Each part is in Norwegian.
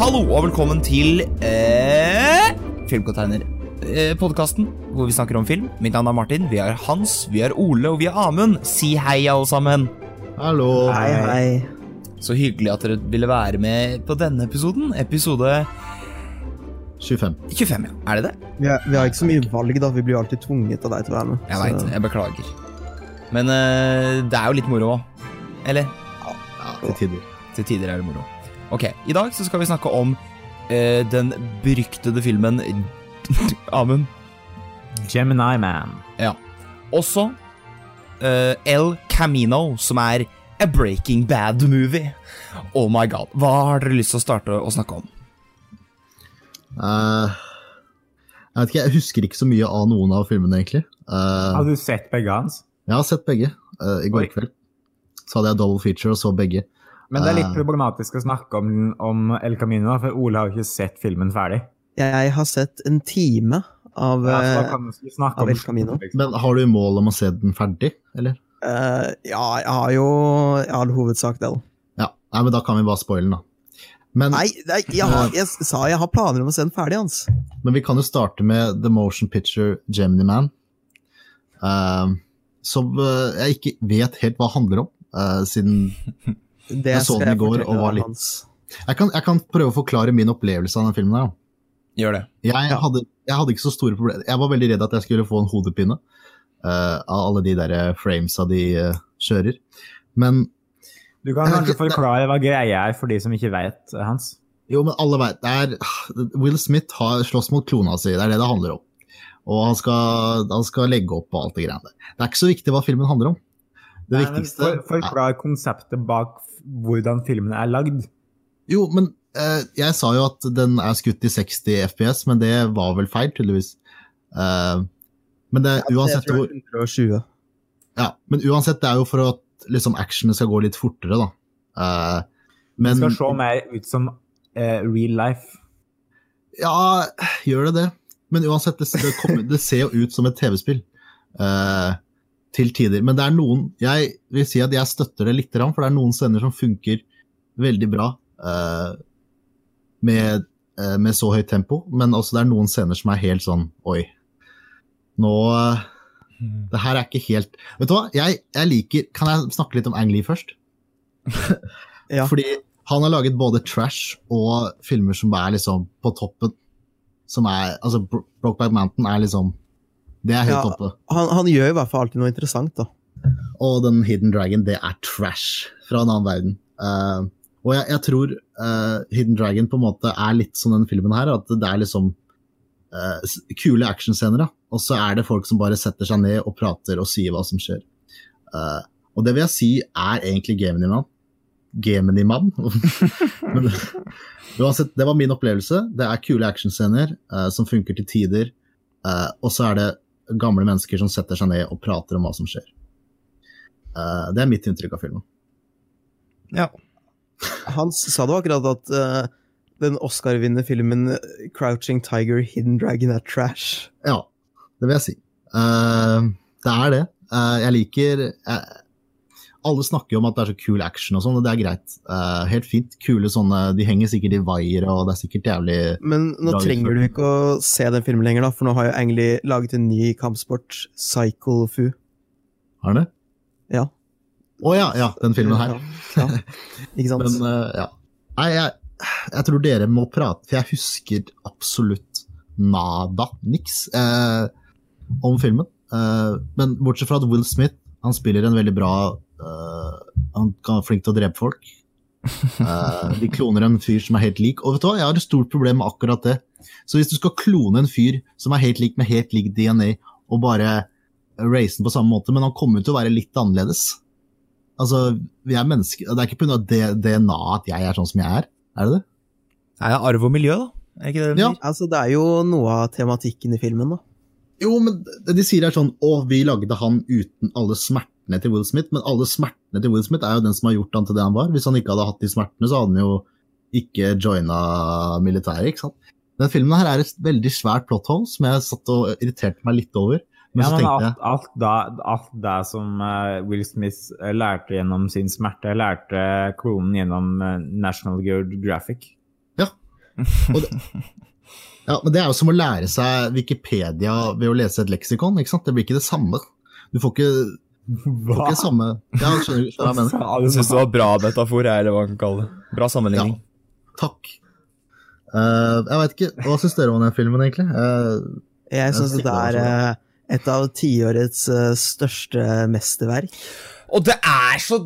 Hallo og velkommen til eh, Filmcontainer. Eh, Podkasten hvor vi snakker om film. Mitt navn er Martin. Vi har Hans, vi har Ole og vi har Amund. Si hei, alle sammen. Hallo. Hei, hei. Så hyggelig at dere ville være med på denne episoden. Episode 25. 25, ja. Er det det? Vi, er, vi har ikke så mye valg, da. Vi blir jo alltid tvunget av deg til å være med. Jeg veit. Jeg beklager. Men eh, det er jo litt moro òg. Eller? Ja, til tider. Til tider er det moro. Ok, I dag så skal vi snakke om eh, den beryktede filmen Amund. Gemini Man. Ja. Også eh, El Camino, som er a Breaking Bad-movie. Oh my god. Hva har dere lyst til å starte å snakke om? Uh, jeg vet ikke, jeg husker ikke så mye av noen av filmene, egentlig. Uh, Har du sett begge hans? jeg har sett begge Uh, i går Oi. kveld. Så hadde jeg double feature og så begge. Men det er litt Eh. problematisk å snakke om, om El Camino, for Ole har jo ikke sett filmen ferdig. Jeg har sett en time av, Ja, eh, av El Camino. liksom. Men har du mål om å se den ferdig, eller? Uh, ja, jeg har jo i all hovedsak det. Ja. Nei, men da kan vi bare spoile den, da. Men, Nei, nei jeg, har, jeg sa jeg har planer om å se den ferdig, Hans. men vi kan jo starte med The Motion Picture Gemini Man. Uh, som jeg ikke vet helt hva handler om, uh, siden Det Jeg så den i går og var litt- jeg kan, jeg kan prøve å forklare min opplevelse av den filmen. Der. Gjør det. Jeg, Ja. hadde, jeg hadde ikke så store problemer. Jeg var veldig redd at jeg skulle få en hodepine uh, av alle de der framesa de uh, kjører. Men Du kan kanskje forklare hva greia er for de som ikke vet, Hans? jo, men alle vet det er, Will Smith har slåss mot klona si, det er det det handler om. Og han skal, han skal legge opp og alt det greiene der. Det er ikke så viktig hva filmen handler om. Det Nei, viktigste for, Forklar konseptet bak hvordan filmene er lagd. Jo, men eh, jeg sa jo at den er skutt i 60 FPS, men det var vel feil, tydeligvis. Eh, men det, uansett Jeg tror hvor er 120. Ja, men uansett, det er jo for at liksom, actionet skal gå litt fortere, da. Eh, Det skal se mer ut som eh, real life. Ja, gjør det det? Men uansett, det, det, kommer, det ser jo ut som et TV-spill. eh, til tider. Men det er noen Jeg vil si at jeg støtter det litt, for det er noen scener som funker veldig bra uh, med, uh, med så høyt tempo, men også det er noen scener som er helt sånn Oi. Nå uh, Det her er ikke helt Vet du hva, jeg, jeg liker Kan jeg snakke litt om Ang Lee først? Ja. Fordi han har laget både trash og filmer som er liksom på toppen. Som er Altså, Bro- Brokeback Mountain er liksom Det er helt Ja. oppe. Han, han gjør i hvert fall alltid noe interessant, da. Og den Hidden Dragon, det er trash fra en annen verden. Uh, og jeg, jeg tror uh, Hidden Dragon på en måte er litt som den filmen her, at det er liksom uh, kule actionscener. Og så er det folk som bare setter seg ned og prater og sier hva som skjer. Uh, og det vil jeg si er egentlig Gemini-mann. Gemini-mann. Men uansett, det var min opplevelse. Det er kule actionscener uh, som funker til tider. Uh, og så er det gamle mennesker som setter seg ned og prater om hva som skjer. Uh, det er mitt inntrykk av filmen. Ja. Hans sa du akkurat at uh, den Oscar-vinnende filmen eh, 'Crouching Tiger, Hidden Dragon' er trash. Ja, det vil jeg si. Uh, det er det. Jeg liker eh, Alle snakker jo om at det er så cool action og sånn, og det er greit. Uh, helt fint. Kule sånne De henger sikkert i vaier, og det er sikkert jævlig Men nå trenger utført. du ikke å se den filmen lenger, da, for nå har jo Angley laget en ny kampsport, Cycle Fu. Har han det? Ja. Å ja, ja, den filmen her. Ja. ja. Ikke sant? Men uh, ja. Nei, jeg, jeg tror dere må prate, for jeg husker absolutt nada, niks, eh, om filmen. Eh, men bortsett fra at Will Smith, han spiller en veldig bra Han er flink til å drepe folk. Eh, de kloner en fyr som er helt lik. Og vet du hva, jeg har et stort problem med akkurat det. Så hvis du skal klone en fyr som er helt lik med helt lik DNA, og bare race den på samme måte, men han kommer til å være litt annerledes. Altså, vi er mennesker. Det er ikke pga. DNA at jeg er sånn som jeg er. Er det det? Er det arv og miljø, da? Er ikke det de Ja. Altså, det er jo noe av tematikken i filmen, da. Jo, men de sier er sånn Å, vi lagde han uten alle smertene til Will Smith. Men alle smertene til Will Smith er jo den som har gjort han til det han var. Hvis han ikke hadde hatt de smertene, så hadde han jo ikke joina militæret, ikke sant. Den filmen her er et veldig svært plot hole som jeg satt og irriterte meg litt over. Men ja, men alt, alt, da, alt det som eh, Will Smith eh, lærte gjennom sin smerte, lærte klonen gjennom eh, National Geographic. Og det, ja, men det er jo som å lære seg Wikipedia ved å lese et leksikon. ikke sant? Det blir ikke det samme. Du får ikke, får ikke samme Ja, skjønner du hva jeg mener? Jeg syns det var bra metafor, jeg, eller hva man kan kalle det. Bra sammenligning. Takk. Uh, jeg vet ikke, Hva syns dere om den filmen, egentlig? Uh, Jeg syns det er eh, et av tiårets største mesterverk. Og det er så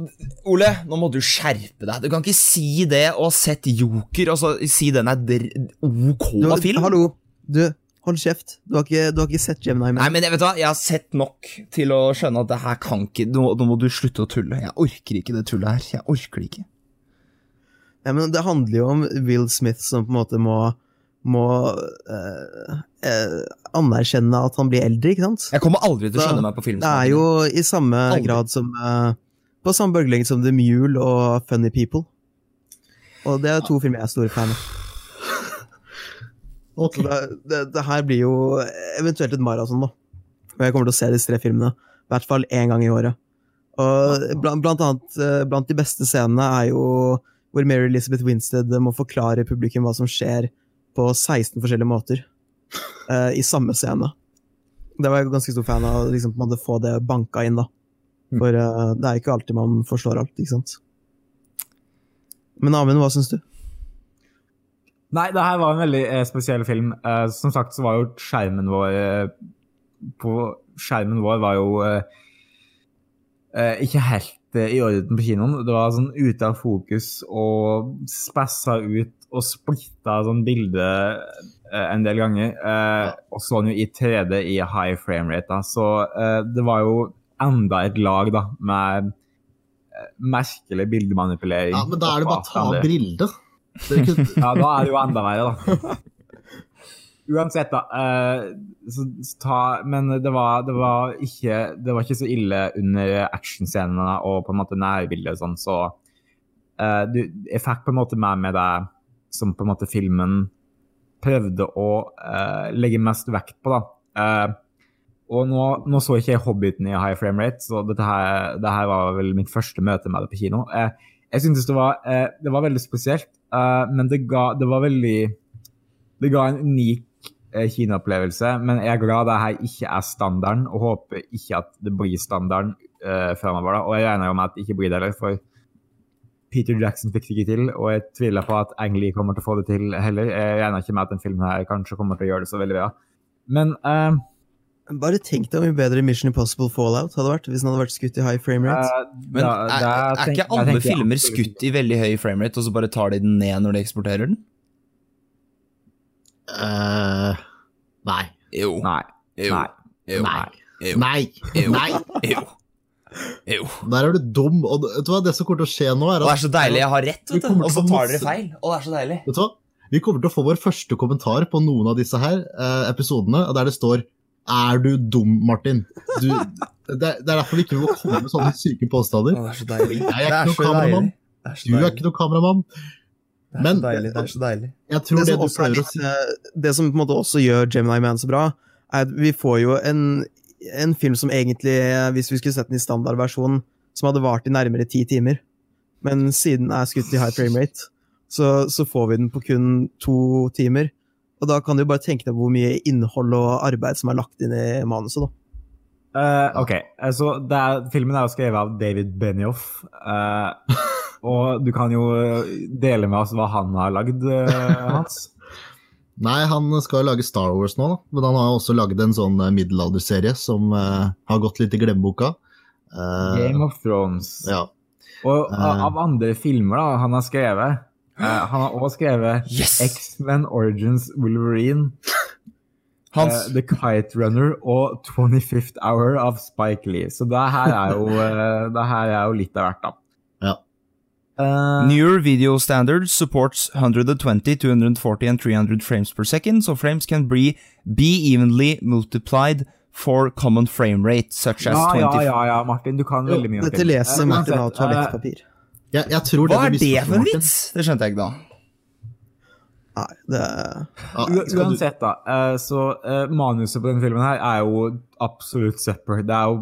Ole, nå må du skjerpe deg. Du kan ikke si det og sett Joker og så si den er dr ok Du, film. hallo, du, hold kjeft. Du har ikke, du har ikke sett Gemini Man. Nei, men jeg vet du hva, jeg har sett nok til å skjønne at det her kan ikke Nå, nå må du slutte å tulle. Jeg orker ikke det tullet her. Jeg orker det ikke. Nei, men det handler jo om Will Smith som på en måte må, må eh, eh, anerkjenne at han blir eldre, ikke sant? Jeg kommer aldri til å Da- skjønne meg på film. Det er jo i samme Aldri. grad som eh, På samme bølgelengde som The Mule og Funny People. Og det er to filmer jeg er store fan av. ok. Det, det, det her blir jo eventuelt et maraton, da. Og jeg kommer til å se disse tre filmene. I hvert fall én gang i året. Og blant, blant annet eh, blant de beste scenene er jo hvor Mary Elizabeth Winstead må forklare publikum hva som skjer på 16 forskjellige måter uh, i samme scene. Det var jeg ganske stor fan av, liksom måte få det banka inn, da. For uh, det er ikke alltid man forstår alt, ikke sant. Men Amund, hva syns du? Nei, det her var en veldig eh, spesiell film. Eh, som sagt så var jo skjermen vår eh, På skjermen vår var jo eh, eh, ikke helt eh, i orden på kinoen. Det var sånn ute av fokus og spassa ut og splitta sånn bilde en del ganger. Eh, og så den jo i 3D i high frame rate, da. Så det var jo enda et lag da med merkelig bildemanipulering. Ja, men da er det bare å ta bilder. Ikke, Ja, da er det jo enda verre, da. Uansett, da. Eh, så, ta, men det var, det, var ikke, det var ikke så ille under actionscenene og på en måte nærbildet sånn, så uh, du, jeg fikk på en måte med meg som på en måte filmen prøvde å uh, legge mest vekt på, da. Uh, og nå, nå så ikke jeg Hobbiten i high frame rate, så dette her, dette her var vel mitt første møte med det på kino. Jeg syntes det var, det var veldig spesielt, eh, men det ga, det var veldig Det ga en unik eh, kinoopplevelse, men jeg er glad det her ikke er standarden, og håper ikke at det blir standarden eh, fremover. Og jeg regner med at det ikke blir det heller, for Peter Jackson fikk det ikke til, og jeg tviler på at Ang Lee kommer til å få det til heller. Jeg regner ikke med at den filmen her kanskje kommer til å gjøre det så veldig bra. Men eh, Bare tenk deg hvor mye bedre Mission Impossible Fallout hadde vært hvis den hadde vært skutt i high frame rate. eh, Men da- er, er ikke alle tenker filmer skutt i veldig høy framerate, og så bare tar de den ned når de eksporterer den? Uh, nei. Jo. Nei. Jo. Nei. Jo. Nei. Jo. Nei. Jo. Nei. Jo. Jo. Der er du dum. Og vet du hva, det som kommer til å skje nå, er Og det er så deilig. Jeg har rett, vet du. Og så tar dere feil. Og det er så deilig. Vet du hva? Vi kommer til å få vår første kommentar på noen av disse her eh, episodene, der det står Er du dum, Martin? Du, det, er, det er derfor vi ikke må komme med sånne syke påstander. Å, det er så deilig. Jeg er ikke noen kameramann. er Du er deilig. ikke noen kameramann. Det er Men- så deilig. Det er så deilig. Jeg tror det, det, som det, også si det som på en måte også gjør Gemini Man så bra, er at vi får jo en, en film som egentlig, hvis vi skulle sett den i standardversjon, som hadde vart i nærmere ti timer. Men siden den er skutt i high frame rate, så, så får vi den på kun to timer. Og da kan du jo bare tenke deg hvor mye innhold og arbeid som er lagt inn i manuset. da. Uh, ok, eh, så det er, filmen er jo skrevet av David Benioff. Uh, og du kan jo dele med oss hva han har lagd, uh, Hans. Nei, han skal lage Star Wars nå, da. men han har også lagd en sånn middelalderserie som har gått litt i glemmeboka. Eh, Game of Thrones. ja. Og av av andre filmer da, han har skrevet eh, Han har også skrevet Yes! X-Men Origins Wolverine, Hans, eh, The Kite Runner og 25th Hour av Spike Lee. Så det her er jo, eh, det her er jo litt av hvert, da. Ja. Eh, Newer video standards supports 120, 240 and 300 frames per second, so frames can be, be evenly multiplied for common frame rate, such as ja, 20... ja, ja, ja, Martin, du kan veldig mye om Dette leser Martin av toalettpapir. Jeg, jeg tror Hva er det for en vits? Det skjønte jeg ikke da. Nei, det du- Uansett, da. eh, Så eh, manuset på denne filmen her er jo absolutt supper. Det er jo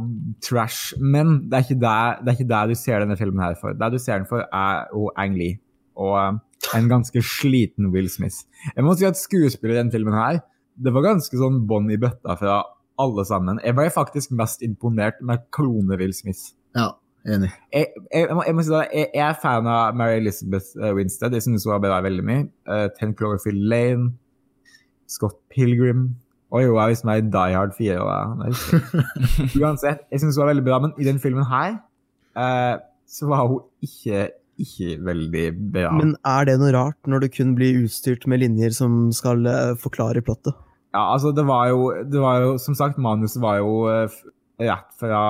trash. Men det er ikke der, det er ikke der du ser denne filmen her for. Det du ser den for, er jo Ang Lee. Og eh, en ganske sliten Will Smith. Jeg må si at skuespillet i denne filmen her, det var ganske sånn bånn i bøtta fra alle sammen. Jeg ble faktisk mest imponert med klone Will Smith. Ja, enig. Jeg, jeg, jeg, må, jeg må si det, jeg, jeg er fan av Mary Elizabeth eh, Winstead. Jeg synes hun har bra veldig mye. Uh, Ten Cloverfield Lane, Scott Pilgrim Oi, hun er visst meg i Die Hard 4. Og, Uansett, jeg synes hun var veldig bra, men i den filmen her uh, så var hun ikke, ikke veldig bra. Men er det noe rart når du kun blir utstyrt med linjer som skal uh, forklare plottet? Ja, altså, det var jo, det var jo Som sagt, manuset var jo uh, rett fra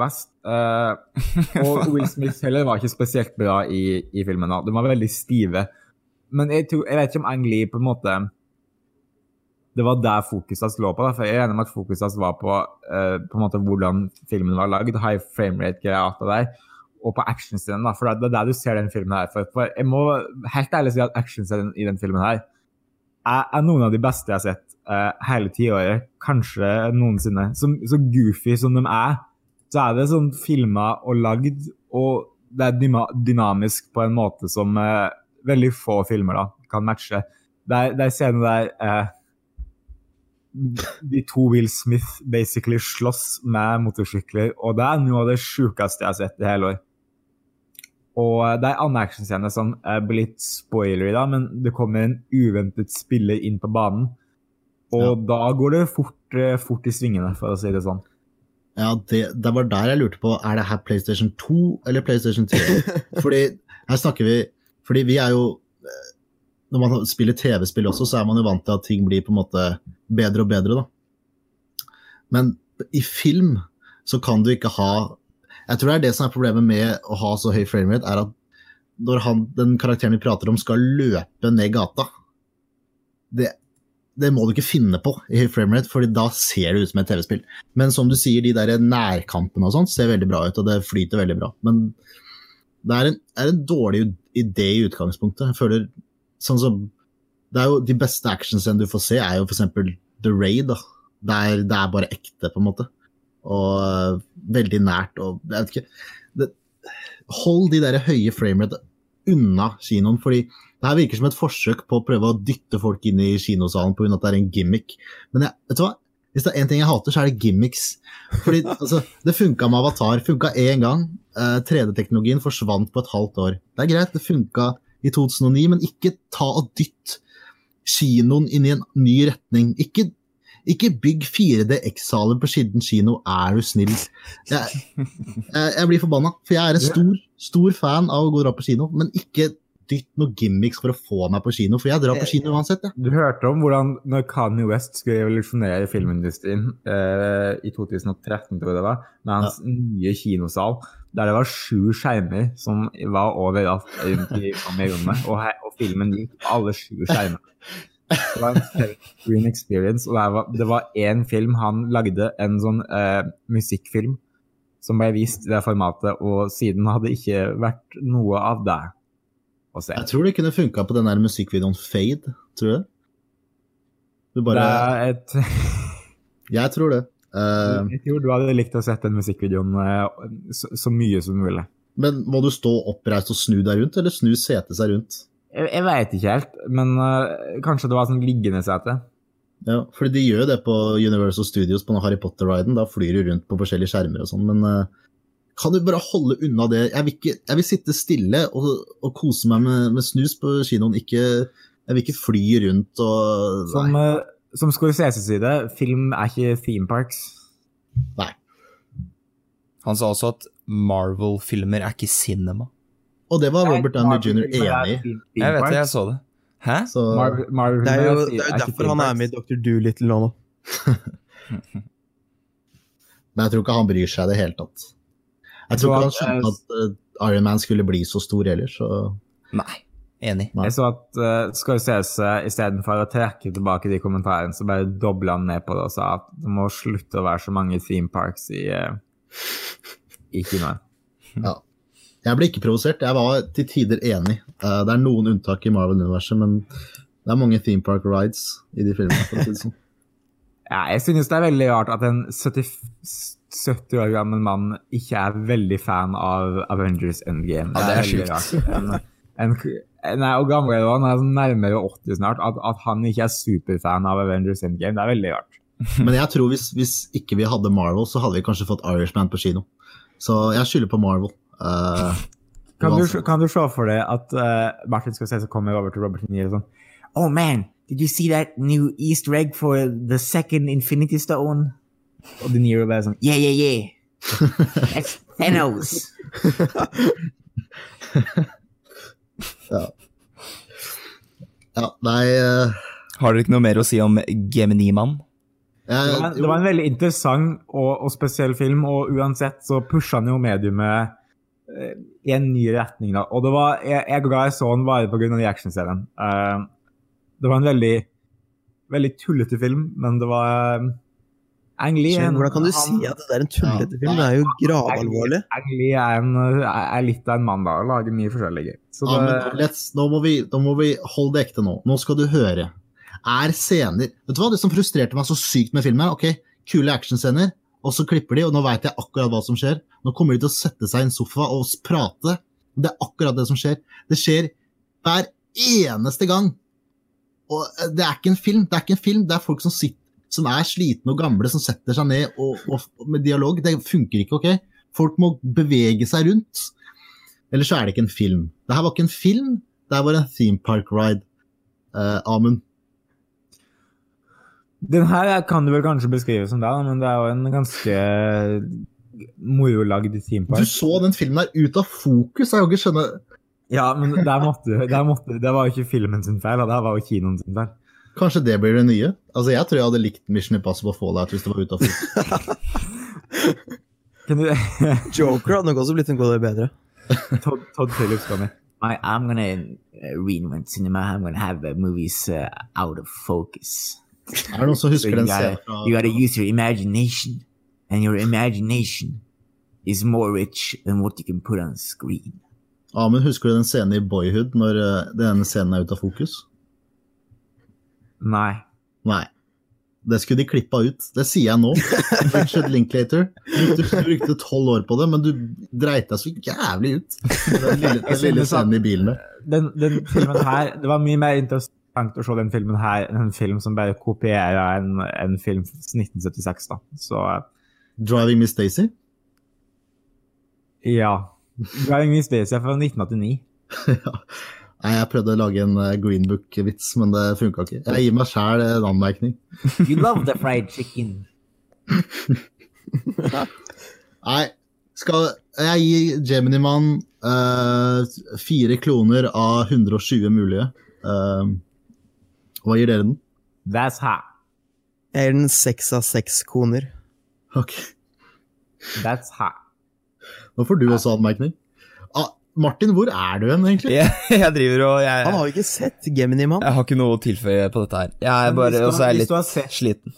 vest. og Will Smith heller var ikke spesielt bra i, i filmen. Da. De var veldig stive. Men jeg, tror, jeg vet ikke om Ang Lee på en måte det var der fokuset lå på. Da. for Jeg er enig med at fokuset var på, uh, på en måte hvordan filmen var lagd, high frame rate-greia og på actionscenen. For det er der du ser den filmen her. For, for jeg må helt ærlig si at actionscenen i den filmen her er, er, noen av de beste jeg har sett uh, hele tiåret. Kanskje noensinne. Så, så, goofy som de er, så er det sånn filma og lagd, og det er dynamisk på en måte som uh, veldig få filmer da, kan matche. Det er, scener der de to Will Smith basically slåss med motorsykler, og det er noe av det sjukeste jeg har sett i hele år. Og det er annen actionscene som blir litt spoilery, da, men det kommer en uventet spiller inn på banen. Og ja. da går det fort, eh, fort, i svingene, for å si det sånn. Ja, det, det, var der jeg lurte på, er det her PlayStation 2 eller PlayStation 3? fordi her snakker vi Fordi vi er jo eh, Når man spiller TV-spill også, så er man jo vant til at ting blir på en måte bedre og bedre, da. Men i film så kan du ikke ha Jeg tror det er det som er problemet med å ha så høy framerate, er at når han, den karakteren vi prater om, skal løpe ned gata det, det må du ikke finne på i framerate, for da ser det ut som et TV-spill. Men som du sier, de der nærkampene og sånt ser veldig bra ut, og det flyter veldig bra. Men det er en, er en dårlig idé i utgangspunktet. Jeg føler sånn som det er jo De beste actionscenene du får se, er jo f.eks. The Raid. da. Der det er bare ekte, på en måte. Og uh, veldig nært og Jeg vet ikke det, Hold de der høye framerate unna kinoen, fordi det her virker som et forsøk på å prøve å dytte folk inn i kinosalen pga. at det er en gimmick. Men jeg, vet du hva? Hvis det er én ting jeg hater, så er det gimmicks. Fordi altså, Det funka med Avatar. Funka én gang. Uh, 3D-teknologien forsvant på et halvt år. Det er greit, det funka i 2009, men ikke ta og dytt kinoen inn i en ny retning. Ikke, ikke bygg 4D X-saler på Skidden kino, er du snill. Jeg, jeg, jeg blir forbanna, for jeg er en stor, stor fan av å gå og dra på kino, men ikke dytt noen gimmicks for å få meg på kino, for jeg drar på kino uansett. Ja. Du hørte om hvordan når Kanye West skulle revolusjonere filmindustrien eh, i 2013, tror jeg det var, med hans ja. nye kinosal, der det var sju skjermer som var overalt rundt i rommet, og, og filmen gikk på alle sju skjermene. Det var en green experience, og det var én film han lagde, en sånn eh, musikkfilm som ble vist i det formatet, og siden hadde ikke vært noe av det å se. Jeg tror det kunne funka på den der musikkvideoen Fade, tror du? Du bare Det er et Jeg tror det. Uh, jeg tror du hadde likt å sett den musikkvideoen uh, så, så, mye som mulig. Men må du stå oppreist og snu deg rundt, eller snu setet seg rundt? Jeg, jeg veit ikke helt, men uh, kanskje det var sånn liggende sete. Ja, for de gjør jo det på Universal Studios på Harry Potter-riden. Da flyr du rundt på forskjellige skjermer og sånn, men uh, kan du bare holde unna det? Jeg vil, ikke, jeg vil sitte stille og, og, kose meg med, med, snus på kinoen, ikke, jeg vil ikke fly rundt og Som, uh, som Scorseses sier det, film er ikke theme parks. Nei. Han sa også at Marvel-filmer er ikke cinema. Og det var Robert Downey jr. enig i. Jeg vet det, jeg så det. Hæ? Så... Marvel, Marvel det er jo, det er jo derfor han er med i Dr. Doolittle nå. Men jeg tror ikke han bryr seg i det hele tatt. Jeg tror ikke han skjønte at uh, Iron Man skulle bli så stor heller, så Nei. Enig. Nei. Jeg så at uh, Scorsese istedenfor å trekke tilbake de kommentarene, så bare dobla han ned på det og sa at det må slutte å være så mange theme parks i, uh, i kinoen. Ja. Jeg ble ikke provosert, jeg var til tider enig. Uh, det er noen unntak i Marvel-universet, men det er mange theme park rides i de filmene. for å si det sånn. Ja, jeg synes det er veldig rart at en 70, 70 år gammel mann ikke er veldig fan av Avengers Endgame. Ja, det er, det er sjukt. En, en Nei, og gamle da, han er sånn nærmere 80 snart, at, at han ikke er superfan av Avengers Endgame, det er veldig rart. Men jeg tror hvis, hvis ikke vi hadde Marvel, så hadde vi kanskje fått Irishman på kino. Så jeg skylder på Marvel. Eh, Kan du, kan du se for deg at uh, Martin skal se så kommer over til Robert De Niro sånn Oh man, did you see that new easter egg for the second Infinity Stone? Og De Niro bare sånn Yeah, yeah, yeah. That's Thanos. Ja, nei uh... Har dere ikke noe mer å si om Gemini-mann? Ja, Det var, det var en veldig interessant og, og spesiell film, og uansett så pusha han jo mediumet i en ny retning. da. Og det var, jeg, jeg er glad jeg så den bare pga. de actionscenene. Uh, det var en veldig, veldig tullete film, men det var Ang Lee hvordan kan du han- si at det er en tullete film? Det er jo gravalvorlig. Egentlig er, en, er litt av en mann da, og lager mye forskjellig. Så ja, det, men let's, nå, må vi, nå må vi holde det ekte nå. Nå skal du høre. Er scener Vet du hva, det som frustrerte meg så sykt med filmen, ok, kule actionscener, og så klipper de, og nå veit jeg akkurat hva som skjer. Nå kommer de til å sette seg i en sofa og prate. Det er akkurat det som skjer. Det skjer hver eneste gang. Og eh, det er ikke en film, det er ikke en film, det er folk som sitter som er slitne og gamle, som setter seg ned og, og, med dialog. Det funker ikke, ok? Folk må bevege seg rundt. Eller så er det ikke en film. Det her var ikke en film, det her var en theme park ride. Uh, Amund. Den her kan du vel kanskje beskrive som det, men det er jo en ganske morolagd theme Du så den filmen der ut av fokus, jeg kan ikke skjønne Ja, men der måtte, der måtte, det var jo ikke filmen sin feil, og det var jo kinoen sin feil. Kanskje det blir det nye? Altså, Jeg tror jeg hadde likt Mission Impossible Fallout hvis det var ute av fokus. Kan du, Joker hadde nok også blitt en god del bedre. Todd, Todd Phillips kommer. I, I'm gonna uh, reinvent cinema. I'm gonna have uh, movies uh, out of focus. Er det noen som husker so den fra you gotta use your imagination, and your imagination is more rich than what you can put on screen. Ja, men husker du den scenen i Boyhood når den denne scenen er ute av fokus? Nei. Nei. Det skulle de klippa ut. Det sier jeg nå. Richard Linklater. Du brukte- tolv år på det, men du dreit deg så jævlig ut. Den lille, den lille scenen i bilen der. Den, den filmen her Det var mye mer interessant å se den filmen her en film som bare kopierer en, en film fra 1976. da. Så uh, Driving Miss Daisy. ja. Driving Miss Daisy er fra 1989. Nei, jeg prøvde å lage en eh, Green Book-vits, men det funka ikke. Jeg gir meg sjæl en anmerkning. You love the fried chicken. Nei, skal jeg gi Gemini-mann uh, fire kloner av 120 mulige? Eh, hva gir dere den? That's hot. Jeg gir den seks av seks koner. Ok, That's hot. Nå får du også anmerkning. Ah, Martin, hvor er du hen, egentlig? Jeg, jeg driver og jeg, Han har jo ikke sett Gemini-mann. jeg har ikke noe å tilføye på dette her. Jeg er bare, har- er litt sliten.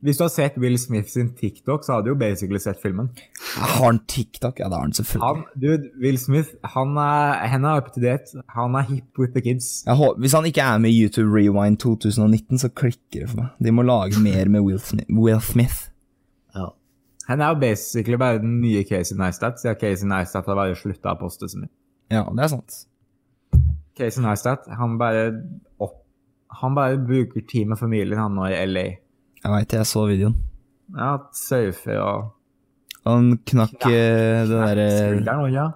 Hvis du har sett Will Smith sin TikTok, så har du jo basically sett filmen. Har han TikTok? Ja, det har han selvfølgelig. Han, dude, Will Smith, han er, han er up to date. Han er hip with the kids. Jeg hå- hvis han ikke er med i YouTube Rewind 2019, så klikker det for meg. De må lage mer med Will Smith. Will Smith. Ja. Han er jo basically bare den nye Casey Neistat, siden Casey Neistat har bare slutta å poste så mye. Ja, det er sant. Casey Neistat, han bare opp, Han bare bruker tid med familien han nå i LA. Jeg veit jeg så videoen. Ja, safe og Han knakk eh, det derre Skulderen ja.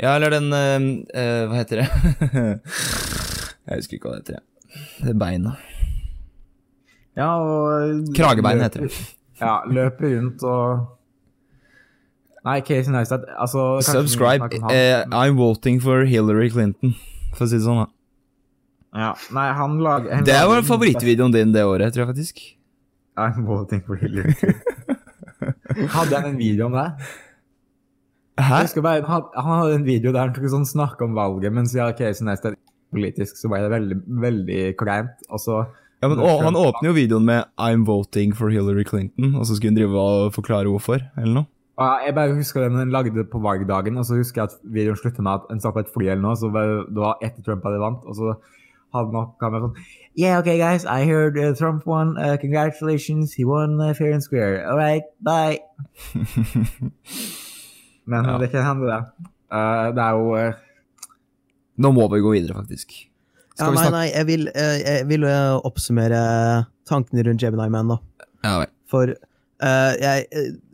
Ja, eller den eh, Hva heter det? jeg husker ikke hva det heter. Det Det beina. Ja, og Kragebein heter det. Ja, løper rundt og Nei, Casey Neistat altså, Subscribe. Eh, I'm voting for Hillary Clinton, for å si det sånn. da. Ja, nei, han lager Det var favorittvideoen din det året, tror jeg faktisk. Beste- I'm voting for Hillary Hadde han en video om det? Hæ? Jeg bare, han, han hadde en video der han tok sånn snakk om valget, mens ja, Casey Neistat politisk, så ble det veldig, veldig kleint. Og så Ja, men å, Han åpner jo videoen med 'I'm voting for Hillary Clinton', og så skulle hun drive og forklare hvorfor, eller noe. Ja, jeg bare husker den lagde på valgdagen, og så husker jeg at videoen slutta med at en satt på et fly eller noe, så det var etter Trump hadde vant, og så hadde han opp kamera sånn Yeah, okay, guys, I heard uh, Trump won. Uh, congratulations, he won uh, fair and square. All right, bye. Men Ja. det kan hende, det. Uh, det er jo uh, Nå må vi gå videre, faktisk. Ja, Skal vi nei, nei, jeg vil, eh, jeg vil eh, oppsummere tankene rundt Gemini Man, da. Ja vel. For eh, jeg,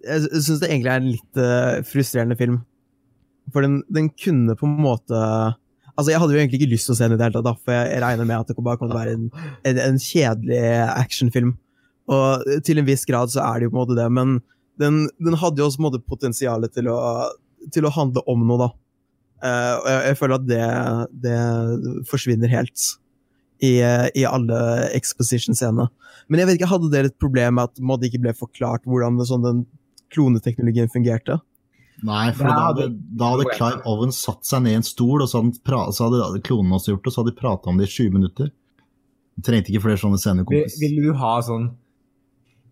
jeg syns det egentlig er en litt frustrerende film. For den, den kunne på en måte Altså, Jeg hadde jo egentlig ikke lyst til å se den i det hele tatt, for jeg, regner med at det bare kommer til å være en, en, en kjedelig actionfilm. Og til en viss grad så er det jo på en måte det, men den, den hadde jo også på en måte potensialet til å, til å handle om noe, da. Uh, og jeg, jeg føler at det, det forsvinner helt i, i alle exposition-scenene. Men jeg vet ikke, hadde dere et problem med at det ikke ble forklart hvordan det, sånn, den kloneteknologien fungerte? Nei, for da hadde, da hadde Clive Owen satt seg ned i en stol, og så hadde, pra, så hadde klonen også gjort det, og så hadde de prata om det i 20 minutter. Du trengte ikke flere sånne scener, kompis. vil du ha sånn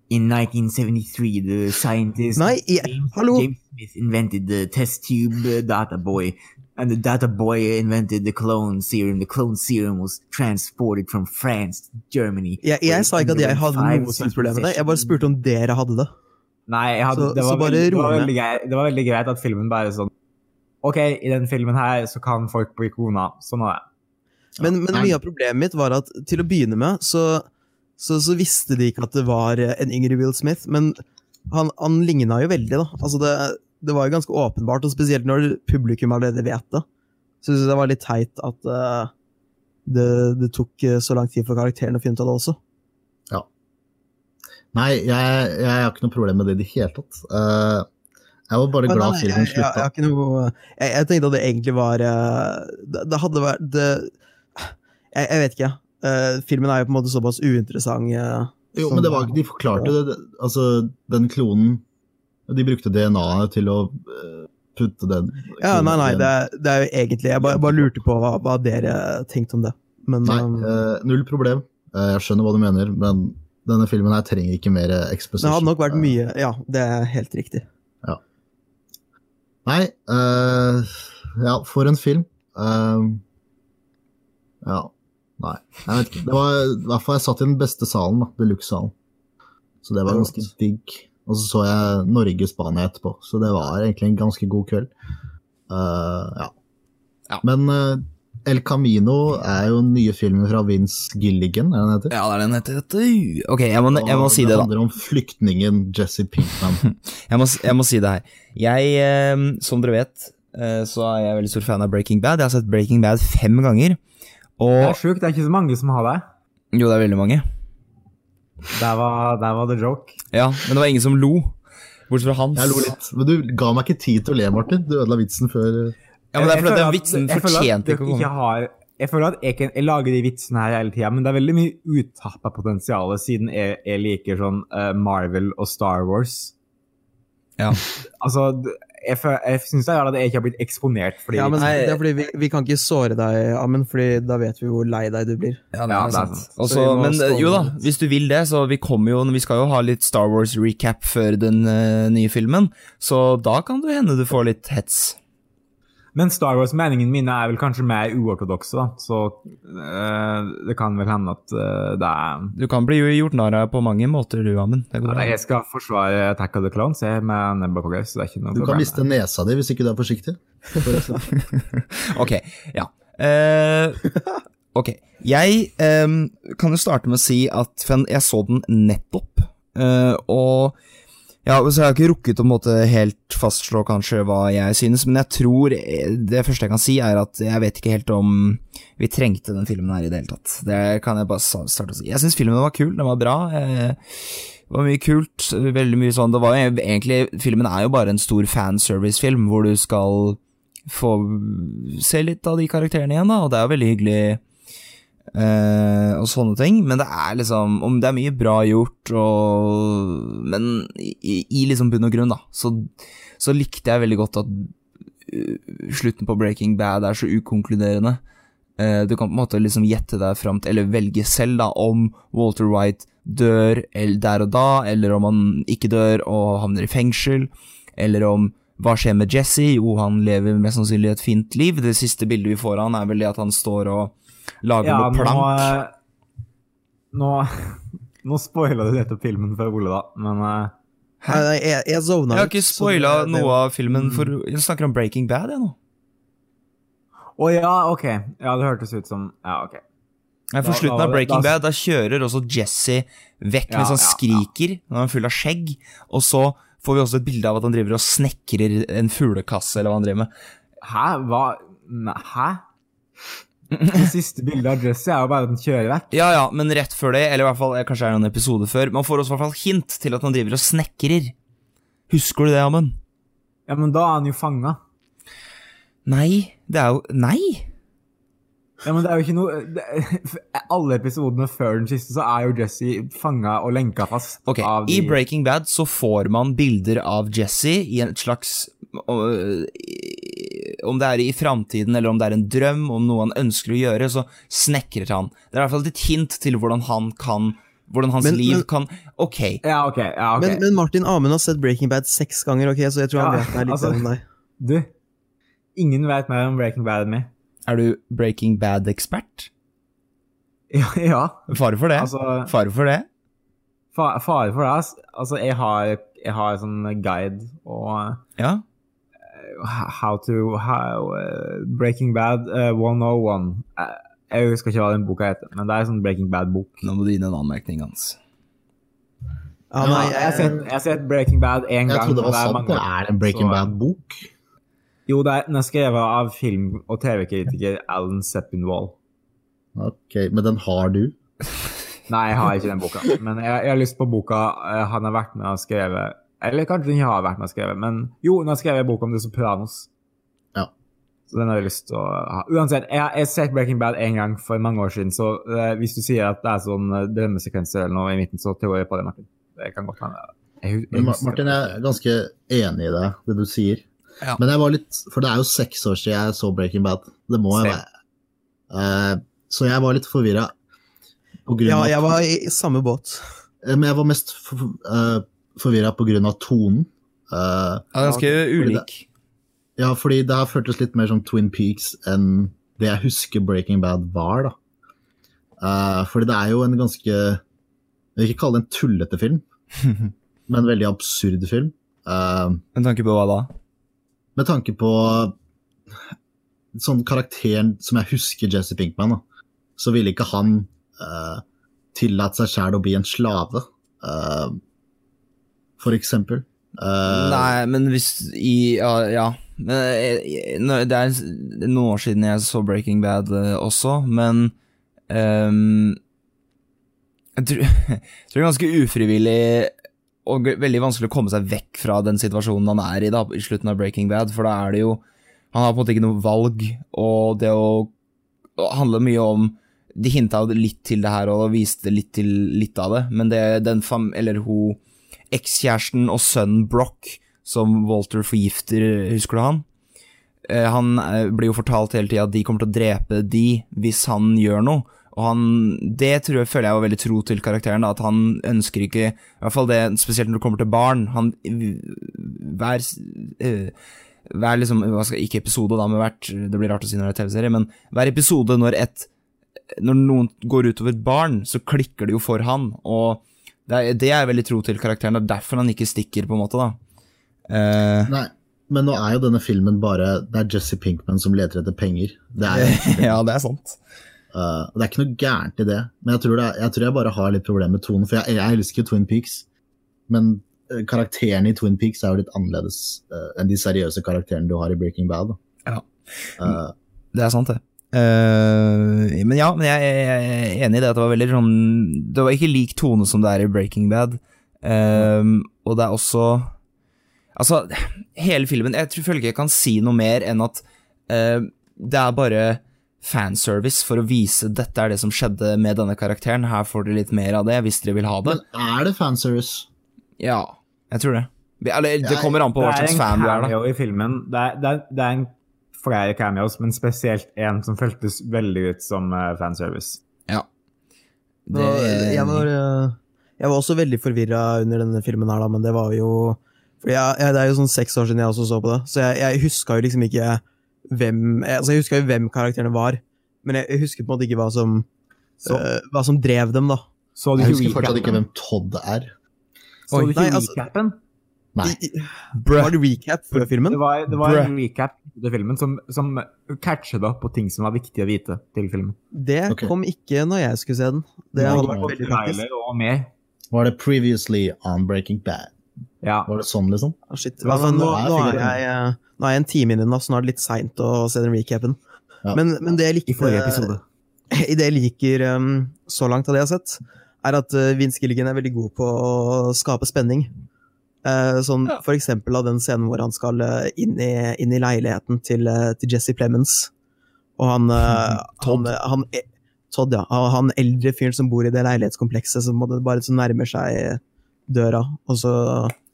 In 1973, the scientist Nei, jeg, James, hallo! James Smith invented the test tube uh, data boy, and the data boy invented the clone serum. The clone serum was transported from France to Germany. Jeg, jeg sa ikke at jeg hadde noe som problem med det, jeg bare spurte om dere hadde det. Nei, jeg hadde, Så- det, var veldig, det, var veldig greit, det var veldig greit at filmen bare sånn Ok, i den filmen her så kan folk bli kona. Sånn er det. Men, men mye av problemet mitt var at til å begynne med, så, så, så visste de ikke at det var en yngre Will Smith, men han, han ligna jo veldig, da. Altså det, det var jo ganske åpenbart, og spesielt når publikum allerede vet det. Så synes jeg det var litt teit at uh, det, det tok eh, så lang tid for karakteren å finne ut av det også. Nei, jeg, jeg har ikke noe problem med det i det hele tatt. Uh, jeg var bare glad filmen jeg, jeg, jeg, slutta. ikke jeg, jeg tenkte at det egentlig var eh, Det, det hadde vært det, jeg, vet ikke. Uh, filmen er jo på en måte såpass uinteressant. Uh, Jo, men det var, de forklarte det. det- Altså, den klonen De brukte DNA-et til å putte den Ja, nei, nei, det, er- det er jo egentlig Jeg bare, bare lurte på hva, hva dere tenkte om det. Men Nei, eh, null problem. Jeg skjønner hva du mener, men denne filmen her trenger ikke mer det hadde nok vært Eh, mye Ja, det er helt riktig. Ja. Nei, uh, ja, for en film. Uh, ja, nei, jeg vet ikke. Det var i hvert fall jeg satt i den beste salen, da, deluxe-salen. Så det var ganske digg. Og så så jeg Norge-Spania etterpå, så det var egentlig en ganske god kveld. Uh, ja. Ja. Men eh, El Camino er jo den nye filmen fra Vince Gilligan, er det den heter? Ja, det er den heter. Ok, jeg må, jeg må si det, da. Det handler om flyktningen Jesse Pinkman. Jeg må, jeg må si det her. Jeg, eh, som dere vet, eh, så er jeg veldig stor fan av Breaking Bad. Jeg har sett Breaking Bad fem ganger. Det er sjukt, det er ikke så mange som har det. Jo, det er veldig mange. Der var, der var the joke. Ja, men det var ingen som lo. Bortsett fra Hans. Jeg lo litt, men du ga meg ikke tid til å le, Martin. Du ødela vitsen før Ja, men det er fordi den vitsen fortjente ikke å komme. Jeg føler at jeg, kan, jeg lager de vitsene her hele tida, men det er veldig mye utappa potensial siden jeg, jeg liker sånn uh, Marvel og Star Wars. Ja. Altså, jeg, jeg syns det er rart at jeg ikke har blitt eksponert for de Ja, men Nei. det er fordi vi, vi kan ikke såre deg, Amund, Fordi da vet vi hvor lei deg du blir. Ja, det Ja, er det er sant. sant. Også, men jo da, hvis du vil det, så vi kommer jo Vi skal jo ha litt Star Wars recap før den uh, nye filmen, så da kan det hende du får litt hets. Men Star Wars-meningene mine er vel kanskje mer uortodokse. Så eh, det kan vel hende at eh, det er Du kan bli gjort narr av på mange måter, du, Amund. Jeg skal forsvare Attack of the Clones jeg, med nebba på gaus, Du kan problem. miste nesa di hvis ikke du er forsiktig. Ok, ja. Uh, ok. Jeg um, kan jo starte med å si at jeg så den nettopp, uh, og ja, så jeg har ikke rukket å måte helt fastslå kanskje hva jeg synes, men jeg tror eh, det første jeg kan si, er at jeg vet ikke helt om vi trengte den filmen her i det hele tatt. Det kan jeg bare starte å si. Jeg syns filmen var kul, den var bra. eh, Det var mye kult, veldig mye sånn Det var egentlig Filmen er jo bare en stor fanservice-film hvor du skal få se litt av de karakterene igjen, da, og det er jo veldig hyggelig. Eh, og sånne ting, men det er liksom Om det er mye bra gjort, og Men i, i liksom bunn og grunn, da, så, så likte jeg veldig godt at uh, slutten på Breaking Bad er så ukonkluderende. Uh, du kan på en måte liksom gjette deg fram til, eller velge selv, da, om Walter White dør der og da, eller om han ikke dør og havner i fengsel, eller om hva skjer med Jesse? Jo, han lever mest sannsynlig et fint liv. Det siste bildet vi får av han er vel det at han står og lager Ja, noe plank. Nå, nå, nå spoila du nettopp filmen for Ole, da, men eh, Nei, jeg, jeg zona Jeg har ikke spoila noe av filmen, for jeg snakker om Breaking Bad, jeg nå. Å ja, ok. Ja, det hørtes ut som Ja, ok. Nei, For Da- slutten av Breaking da- Bad, da kjører også Jesse vekk Ja, mens han ja, ja. skriker, når han er full av skjegg, og så får vi også et bilde av at han driver og snekrer en fuglekasse, eller hva han driver med. Hæ? Hva Hæ? Det siste bildet av Jesse er jo bare at han kjører vekk. Ja, ja, men rett før det, eller i hvert fall eh, kanskje er det en episode før, man får også i hvert fall hint til at han driver og snekrer. Husker du det, Amund? Ja, men da er han jo fanga. Nei, det er jo Nei! Ja, men det er jo ikke noe det, Alle episodene før den siste så er jo Jesse fanga og lenka fast. Ok, av I Breaking Bad så får man bilder av Jesse i en slags Om det er i framtiden eller om det er en drøm, om noe han ønsker å gjøre, så snekrer han. Det er i hvert fall et hint til hvordan han kan Hvordan hans Men- liv men- kan Ok, Ja, okay, ja, okay. Men, men Martin Amund har sett Breaking Bad seks ganger, ok, så jeg tror han Ja, vet meg litt altså- bedre deg. Du, ingen vet mer om Breaking Bad enn meg. er du Breaking Bad-ekspert? Ja, ja. Fare for det. altså Fare for det. fa- Fare for det. Altså, jeg har, jeg har sånn guide og Ja. How to how, uh, Breaking Bad uh, 101. Uh, jeg husker ikke hva den boka heter, men det er en sånn Breaking Bad-bok. Nå må du gi en anmerkning hans. Ja, nei, Jeg har sett, jeg har sett Breaking Bad én Jeg gang. trodde det var sant. Det er en Breaking Bad-bok. Jo, det er, den er skrevet av film- og TV-kritiker Alan Seppinwall. Ok, Men den har du? Nei, jeg har ikke den boka. Men jeg, jeg har lyst på boka eh, han har vært med og skrevet Eller kanskje den ikke har vært med og skrevet, men jo, den har skrevet en bok om The Sopranos. Ja. Så den har jeg lyst til å ha. Uansett, jeg har sett Breaking Bad en gang for mange år siden, så uh, hvis du sier at det er sånn uh, drømmesekvenser eller noe i midten, så tror jeg på det, Martin. Det kan godt hende. Martin, jeg er ganske enig i det, det du sier. Ja. Men jeg var litt For det er jo seks år siden jeg så Breaking Bad. Det må jeg være. Uh, så jeg var litt forvirra. Ja, jeg var i samme båt. Eh, Men jeg var mest for, uh, forvirra av tonen. Uh, Ja, ganske ulik. ja, fordi det har føltes litt mer som Twin Peaks enn det jeg husker Breaking Bad var, da. Uh, fordi det er jo en ganske Jeg vil ikke kalle det en tullete film, men en veldig absurd film. Uh, Med tanke på hva da? med tanke på sånn karakteren som jeg husker Jesse Pinkman, da, så ville ikke han uh, tillate seg sjæl å bli en slave, eh, for eksempel. Uh, Nei, men hvis i Ja, ja. Eh, det er noen år siden jeg så Breaking Bad eh, også, men um, jeg, tror, jeg tror det er ganske ufrivillig og veldig vanskelig å komme seg vekk fra den situasjonen han er i da, i slutten av Breaking Bad, for da er det jo Han har på en måte ikke noe valg, og det å handle mye om De hinta litt til det her og viste litt til litt av det, men det den fam... Eller hun ekskjæresten og sønnen Brock, som Walter forgifter, husker du han? Eh, Han eh, blir jo fortalt hele tida at de kommer til å drepe de hvis han gjør noe. Og han, Det tror jeg føler jeg var veldig tro til karakteren, da, at han ønsker ikke I hvert fall det, spesielt når det kommer til barn. Han Hver eh, hver liksom, skal, Ikke episode, da, men hvert Det blir rart å si når det er TV-serie, men hver episode når et Når noen går utover et barn, så klikker det jo for han, og det er, det jeg veldig tro til karakteren. Det er derfor han ikke stikker, på en måte, da. Eh, Nei, men nå er jo denne filmen bare Det er Jesse Pinkman som leter etter penger. Det er, ja, det er sant. Uh, det er ikke noe gærent i det, men jeg tror, det er, jeg tror jeg bare har litt problemer med tonen. For jeg, jeg elsker Twin Peaks, men eh, karakterene i Twin Peaks er jo litt annerledes uh, enn de seriøse karakterene du har i Breaking Bad. Da. Ja. Uh, Det er sant, det. Eh, men ja, men jeg, jeg, jeg er enig i det at det var veldig sånn Det var ikke lik tone som det er i Breaking Bad. Eh, og det er også Altså, hele filmen Jeg tror føler ikke jeg kan si noe mer enn at uh, det er bare fanservice for å vise dette er det som skjedde med denne karakteren. Her får dere litt mer av det, hvis dere vil ha det. men er det fanservice? Ja, jeg tror det. Eller, det kommer an på hva slags fan du er, da. cameo i filmen. Det er, det er, det er en flere cameos, men spesielt en som føltes veldig ut som eh, fanservice. Ja. Nå, jeg, var, eh, jeg var også veldig forvirra under denne filmen, her da, men det var jo fordi jeg, jeg, Det er jo sånn seks år siden jeg også så på det, så jeg, jeg huska jo liksom ikke hvem altså Jeg huska jo hvem karakterene var, men jeg, jeg husker på en måte ikke hva som, Så, uh, hva som drev dem, da. så du Jeg husker fortsatt ikke hvem Todd er. Så du ikke recapen? altså-? Nei. Bruh. Var det recap før Det filmen? var, det var en recap til filmen som, som catchet opp på ting som var viktig å vite til filmen. Det okay. kom ikke når jeg skulle se den. Det Nei, hadde vært veldig praktisk. Var det previously on Breaking Bad? Ja. Var det sånn, liksom? Ah, shit. Det altså, sånn- nå, nå, er jeg, eh, nå er jeg en time inn i den, så nå er det litt seint å se den recapen. Ja. Men, men det jeg likte I forrige episode. i det jeg liker um, så langt av det jeg har sett, er at uh, Vince Gilligan er veldig god på å skape spenning. Sånn Ja. For eksempel av den scenen hvor han skal eh, inn, i, inn i leiligheten til, eh, til Jesse Plemons. Og han, Todd. han, han eh, Todd, ja. Han eldre fyren som bor i det leilighetskomplekset, som bare så nærmer seg døra, og så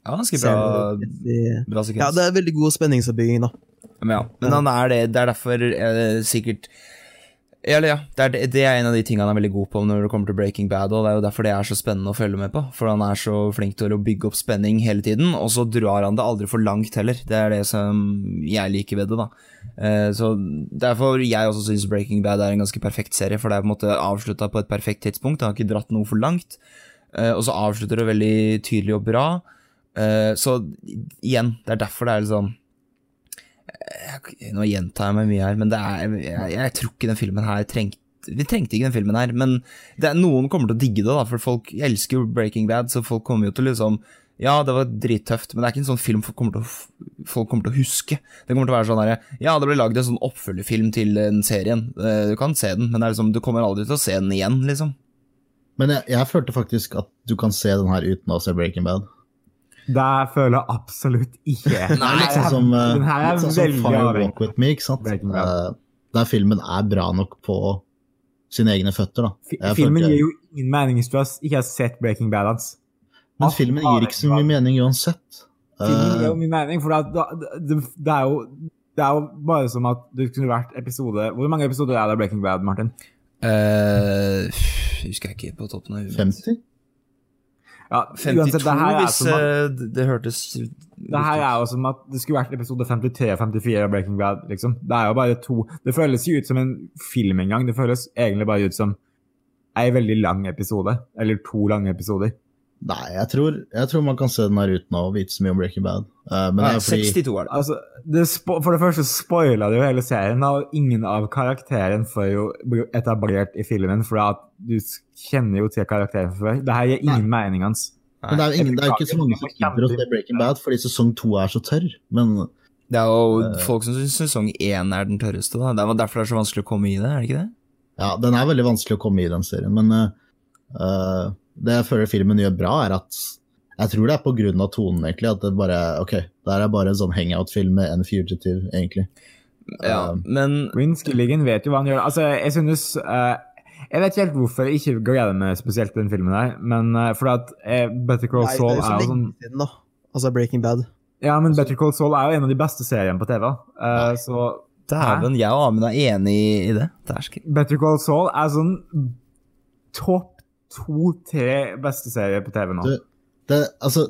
Ja, ganske bra, bra sekvens. Ja, det er veldig god spenningsoppbygging, da. Men, ja. men han er det. Det er derfor eh, sikkert Eller ja, det er, det- er en av de tingene han er veldig god på når det kommer til Breaking Bad, og det er jo derfor det er så spennende å følge med på. For han er så flink til å bygge opp spenning hele tiden, og så drar han det aldri for langt heller. Det er det som jeg liker ved det, da. Eh, så derfor jeg også syns Breaking Bad er en ganske perfekt serie, for det er på en måte avslutta på et perfekt tidspunkt. Det har ikke dratt noe for langt, eh, og så avslutter det veldig tydelig og bra. Eh, så igjen, det er derfor det er litt liksom Nå gjentar jeg meg mye her, men er, jeg, jeg tror ikke den filmen her trengte Vi trengte ikke den filmen her, men er, noen kommer til å digge det, da, for folk elsker jo Breaking Bad, så folk kommer jo til liksom Ja, det var drittøft, men det er ikke en sånn film folk kommer til å, kommer til å huske. Det kommer til å være sånn herre Ja, det ble lagd en sånn oppfølgerfilm til den serien. Eh, Du kan se den, men liksom, du kommer aldri til å se den igjen, liksom. Men jeg, jeg følte faktisk at du kan se den her uten å se Breaking Bad. Det føler jeg absolutt ikke. Nei, er litt sånn som, eh, Den her er litt sånn som veldig Fire. Walk With Me, ikke sant? Eh, der filmen er bra nok på sine egne føtter, da. Filmen gir jo ingen mening hvis du ikke har sett Breaking Bad hans. Men filmen gir ikke så mye mening uansett. Filmen gir jo Eh, mye mening, for det, det, det, er jo, det er jo bare som at det kunne vært episode Hvor mange episoder er det av Breaking Bad, Martin? Uh, husker jeg ikke på toppen av huet. 50? Ja, 52, uansett, det her er hvis som at, eh, det, det hørtes det her er jo som at det skulle vært episode 53 og 54 av Breaking Bad, liksom. Det er jo bare to Det føles jo ut som en film engang. Det føles egentlig bare ut som ei veldig lang episode. Eller to lange episoder. Nei, jeg tror, jeg tror man kan se den her uten å vite så mye om Breaking Bad. Uh, men det er fordi 62 er det. Altså, det spo for det første spoila det jo hele serien, og ingen av karakteren får jo etablert i filmen, for at du kjenner jo til karakteren fra før. Det her gir ingen mening hans. Men det er jo ingen, det er ikke så mange som gidder å se Breaking Bad fordi sesong to er så tørr. Men Det er jo uh, folk som syns sesong én er den tørreste. da. Det er derfor det er så vanskelig å komme i det, er det ikke det? ja, den er veldig vanskelig å komme i, den serien. Men uh, eh, det jeg føler filmen gjør bra, er at jeg tror det er av tonen, egentlig. At det bare Ok, det er bare en sånn hangout-film med en fugitive, egentlig. Ja, Eh, men Rin Skilligan vet jo hva han gjør. Altså, jeg synes uh, Jeg vet ikke helt hvorfor jeg ikke gleder meg spesielt til den filmen der, men uh, for at uh, Better Call Saul er jo så jo sånn siden, da. Altså Breaking Bad. Ja, men Better Call Saul er jo en av de beste seriene på TV. Uh, så dæven, jeg og Amund er enig i det. Better Call Saul er sånn topp to-tre beste serier på TV nå. Du, det, altså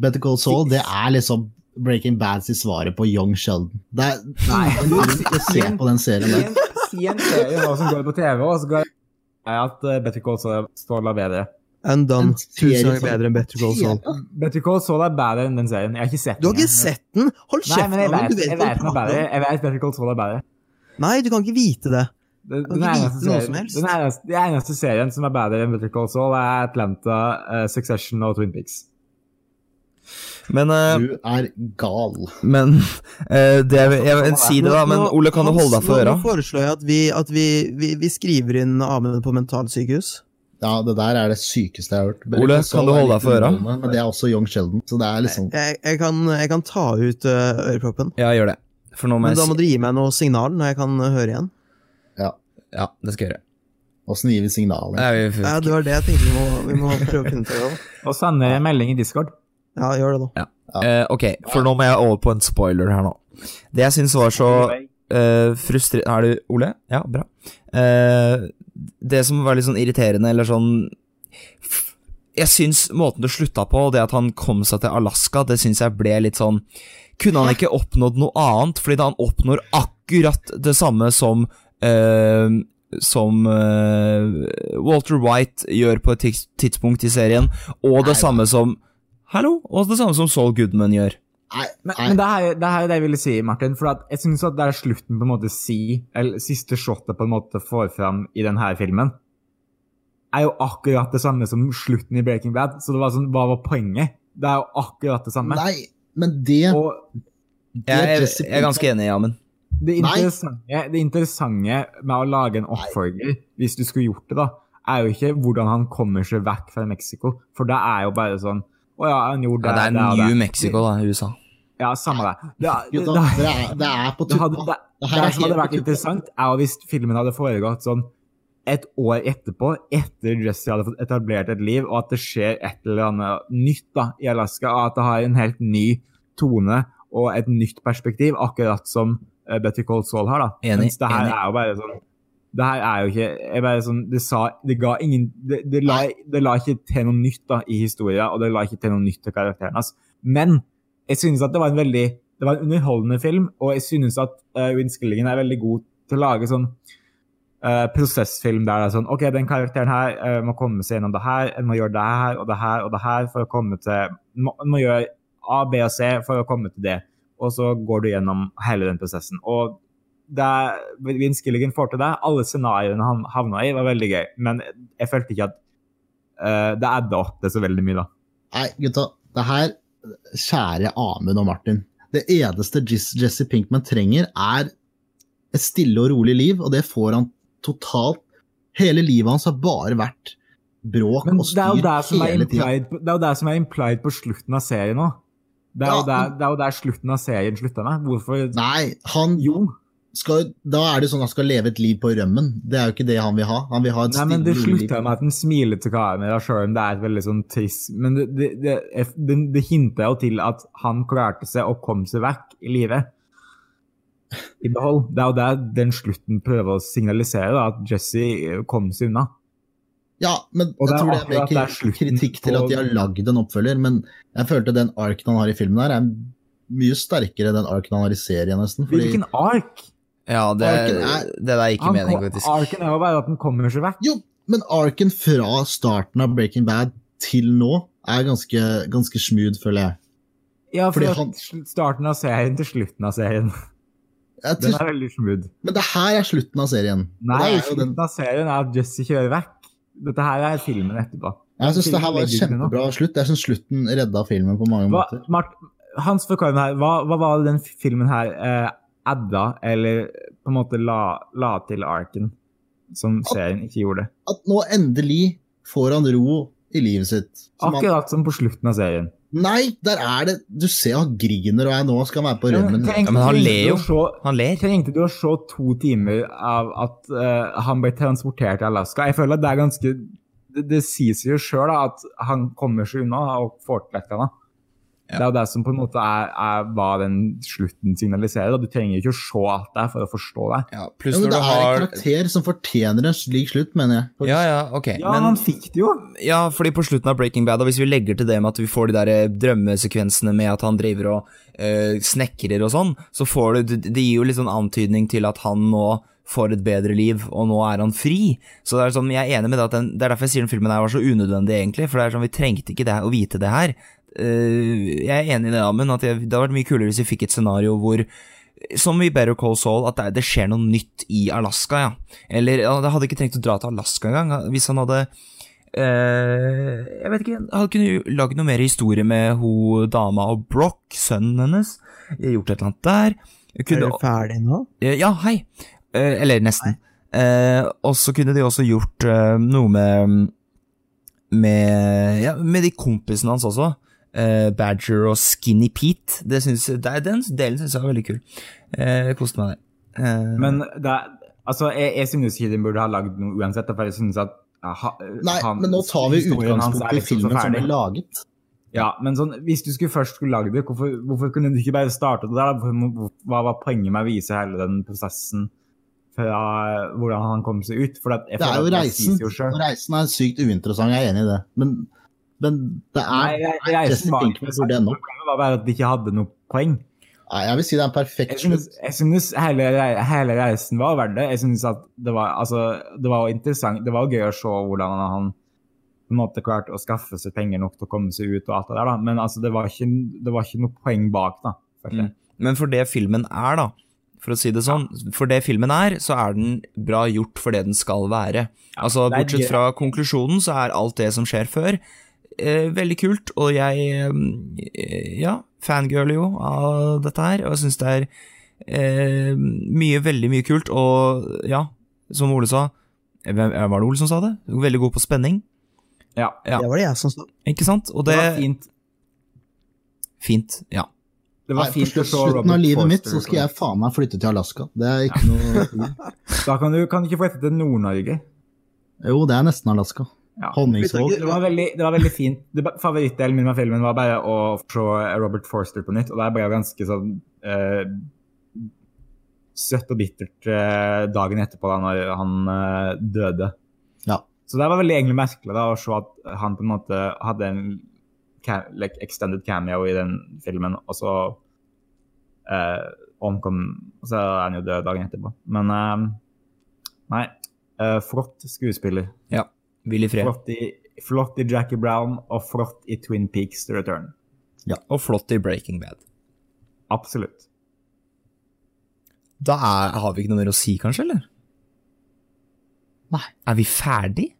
Better Call Saul, det er liksom Breaking Bads i svaret på Young Sheldon. Det er, Nei. du ikke se på den serien der. en, si en serie nå som går på TV, og så går jeg at eh, Better Call Saul står er bedre. And done. Tusen ganger bedre enn Better Call Saul. Better Call Saul er bedre enn den serien. Jeg har ikke sett den. Du har ikke sett den? Hold Nei, kjeft! men jeg vet, jeg vet. Jeg vet Better Call Saul er bedre. Nei, du kan ikke vite det. Den, den, eneste serien, som den, eneste, den eneste serien som er bedre enn Better Call Saul, er Atlanta, uh, Succession og Twin Peaks. Men, uh, Du er gal. men uh, det, jeg, jeg si det, da. Men Ole, kan du holde deg for øra? Nå foreslår jeg at vi, at vi, vi, vi skriver inn Amund på mentalsykehus. Ja, det der er det sykeste jeg har hørt. Ole, kan du holde deg for øra? Men det er også Young Sheldon, så det er liksom Jeg, jeg, kan, jeg kan ta ut uh, øreproppen. Ja, gjør det. For nå må Men jeg da må du dere gi meg noe signal når jeg kan høre igjen. Ja, det skal jeg gjøre. Åssen gir vi signaler? Ja, vi, Ja, det var det jeg tenkte vi må, vi må prøve å finne ut av. Og sende en melding i Discord. Ja, gjør det, da. Eh, ok, for nå må jeg over på en spoiler her nå. Det jeg syns var så uh, frustrerende Er du Ole? Ja, bra. Uh, det som var litt sånn irriterende, eller sånn Jeg syns måten det slutta på, det at han kom seg til Alaska, det syns jeg ble litt sånn Kunne han ikke oppnådd noe annet? Fordi da han oppnår akkurat det samme som eh, som eh, Walter White gjør på et tids- tidspunkt i serien, og det Nei, samme som Hallo? Og det samme som Saul Goodman gjør. Nei, Men, men det, er, det her er det jeg ville si, Martin. For at jeg synes at det er slutten på en måte si, eller siste shotet på en måte får fram i denne filmen, er jo akkurat det samme som slutten i Breaking Bad. Så det var sånn, hva var poenget? Det er jo akkurat det samme. nei, men det, Og det Jeg, er- Jesse jeg er ganske enig, Amund. Det interessante, det interessante med å lage en oppfølger, hvis du skulle gjort det, da, er jo ikke hvordan han kommer seg vekk fra Mexico. For det er jo bare sånn Å ja, han gjorde Ja, det, det er New Mexico, da, USA. Ja, samme det. Det, det, det, det, er, det er på det, tuppa. det, Det det, som hadde vært interessant, er hvis filmen hadde foregått sånn et år etterpå, etter Jesse hadde fått etablert et liv, og at det skjer et eller annet nytt da, i Alaska, og at det har en helt ny tone og et nytt perspektiv, akkurat som uh, Call Saul har. da. Enig, Mens det her enig. er jo bare sånn det her er jo ikke bare sånn, Det sa, det ga ingen det, det, la, det la ikke til noe nytt da i historien, og det la ikke til noe nytt til karakteren hans. Men jeg synes at det var en veldig det var en underholdende film, og jeg synes at uh, Winskillingen er veldig god til å lage sånn uh, prosessfilm der det er sånn OK, den karakteren her uh, må komme seg gjennom det her, en må gjøre det her og det her og det her for å komme til må, må gjøre A, B og C for å komme til det, og så går du gjennom hele den prosessen. Og det Vince Gilligan får til det. Alle scenarioene han havna i, var veldig gøy, men jeg følte ikke at uh, det adda opp det så veldig mye, da. Nei, gutta. Det her, kjære Amund og Martin. Det eneste Jesse Pinkman trenger, er et stille og rolig liv, og det får han totalt. Hele livet hans har bare vært bråk Men og styr det som hele tida. det er jo det som er implied på slutten av serien nå. Det er, jo der, det er jo der slutten av serien slutta med. Hvorfor Nei, han Jo. skal, da er det sånn at han skal leve et liv på rømmen. Det er jo ikke det han vil ha. Han vil ha et Nei, men Det slutter slutta med at han smiler til kamera, sjøl om det er et veldig sånn trist Men det, det, det, det, hinta jo til at han klarte seg og kom seg vekk i livet. I behold. Det er jo det den slutten prøver å signalisere, da, at Jesse kom seg unna. Ja, men jeg tror det er ikke mer kritikk til at de har lagd en oppfølger, men jeg følte den arken han har i filmen her, er mye sterkere enn den arken han har i serien, nesten. Fordi, Hvilken ark? Ja, det, er- det der er ikke meningen, faktisk. arken er jo bare at den kommer seg vekk. jo, men arken fra starten av Breaking Bad til nå er ganske, ganske smooth, føler jeg. Ja, for han- starten av serien til slutten av serien. jeg Den er veldig smooth. men det her er slutten av serien. Nei, er den, slutten av serien er at Jesse kjører vekk. Dette her er filmen etterpå. jeg syns det her var kjempebra slutt. Jeg syns slutten redda filmen på mange Hva, måter. Mart, Hans forklaring her, hva, hva var den filmen her eh, adda, eller på en måte la, la til arken, som serien ikke gjorde? At nå endelig får han ro i livet sitt. Som han, Akkurat som på slutten av serien. Nei, der er det Du ser han griner og er nå skal være på rømmen. Ja, men han ler jo. se- Han ler. Trengte du å se to timer av at uh, han ble transportert til Alaska? Jeg føler at det er ganske Det, det sier seg jo sjøl at han kommer seg unna og får til et annet. Det er jo det som på en måte er, er hva den slutten signaliserer. Og Du trenger ikke å se alt der for å forstå det. Ja, Ja, men når det du er en karakter som fortjener en slik slutt, mener jeg. Ja, ja, ok. Ja, Men han fikk det jo. Ja, fordi på slutten av Breaking Bad, og hvis vi legger til det med at vi får de der eh, drømmesekvensene med at han driver og øh, snekrer og sånn, så får du Det gir jo litt sånn antydning til at han nå får et bedre liv, og nå er han fri. Så det er sånn, jeg er enig med det at den, det er derfor jeg sier den filmen her var så unødvendig, egentlig, for det er sånn, vi trengte ikke det, å vite det her. Eh, jeg er enig i det, Amund, at det hadde vært mye kulere hvis vi fikk et scenario hvor som i Better Call Saul, at det, det skjer noe nytt i Alaska, ja. Eller ja, Det hadde ikke trengt å dra til Alaska engang, hvis han hadde eh, Jeg vet ikke, han kunne jo lagd noe mer historie med ho dama og Brock, sønnen hennes. Gjort et eller annet der. Er du ferdig nå? Ja, hei. Eh, eller nesten. Eh, og så kunne de også gjort eh, noe med med, ja, med de kompisene hans også. Eh, Badger og Skinny Pete. Det synes, det, er- den delen syns jeg var veldig kul. Eh, jeg koste meg der. Eh, Men det, er- altså, jeg, jeg synes ikke de burde ha lagd noe uansett. For jeg synes at ha, Nei, han- men nå tar vi utgangspunkt i liksom filmen som er ble laget. Ja, men sånn, hvis du skulle først skulle lage det, hvorfor, hvorfor kunne du ikke bare starte det der? Hva var poenget med å vise hele den prosessen fra hvordan han kom seg ut? For jeg Det er jo at reisen. Jo reisen er sykt uinteressant, jeg er enig i det. Men, men det Nei, er jeg- Jesse reisen var Pinkman ikke burde ennå. Problemet var bare at de ikke hadde noe poeng. Nei, Jeg vil si det er en perfekt slutt. jeg synes hele, hele reisen var verdt det. Jeg synes at det var, altså, det var interessant. Det var gøy å se hvordan han på en måte klarte å skaffe seg penger nok til å komme seg ut og alt det der, da. Men altså, det var ikke, det var ikke noe poeng bak, da. Mm. Men for det filmen er, da, for å si det sånn, for det filmen er, så er den bra gjort for det den skal være. Altså, Bortsett fra konklusjonen, så er alt det som skjer før, eh, veldig kult, og jeg eh, ja, fangirler jo av dette her, og jeg syns det er eh, mye, veldig mye kult, og ja, som Ole sa hvem, Var det Ole som sa det? Veldig god på spenning, Ja. Ja. Det var det jeg som sa. ikke sant? Og Det det, var fint. Fint, ja. Det var Nei, fint å se slutten av livet mitt så skal jeg faen meg flytte til Alaska. Det er ikke noe Da kan du kan du ikke flytte til Nord-Norge. Jo, det er nesten Alaska. Ja. Honningsvåg. Det var veldig, det var veldig fint. Det, favorittdelen min av filmen var bare å se Robert Forster på nytt, og der ble jeg ganske sånn eh, søtt og bittert eh, dagen etterpå, da når han eh, døde. Ja. Så det var veldig egentlig merkelig da, å se at han på en måte hadde en like, extended cameo i den filmen, og så eh, omkom Og så er han jo død dagen etterpå. Men eh, nei. eh, flott skuespiller. ja. Hvil i fred. Flott i, flott i Jackie Brown og flott i Twin Peaks The Return. Og flott i Breaking Bad. Absolutt. Da er, har vi ikke noe mer å si, kanskje, eller? Nei. Er vi ferdig?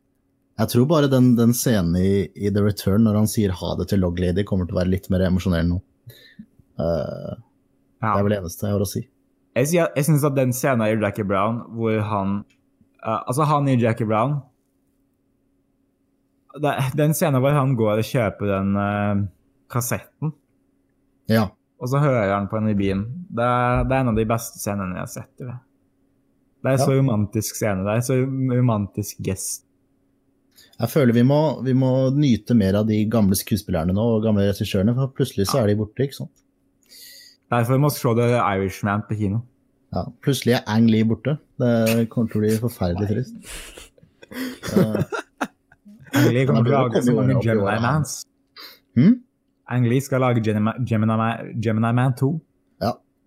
Jeg tror bare den, den scenen i, i The Return når han sier ha det til Log Lady, kommer til å være litt mer emosjonell nå. Uh, Ja. det er vel det eneste jeg har å si. Jeg, jeg syns at den scenen i Jackie Brown hvor han uh, Altså, han i Jackie Brown Den scenen hvor han går og kjøper den uh, kassetten, Ja. og så hører han på den i bilen, det er, det er en av de beste scenene jeg har sett. Det. Det er Ja. så romantisk scene. Det er en så romantisk gest. Jeg føler vi må, vi må nyte mer av de gamle skuespillerne nå, og gamle regissørene, for plutselig så er de borte, ikke sant? Derfor må vi se The Irishman på kino. Ja, plutselig er Ang Lee borte. Det kommer til å bli forferdelig trist. Ang Lee kommer til å lage så mange Gemini. Mans. Hmm? Ang Lee skal lage Gemini, Gemini, Man- Gemini Man 2.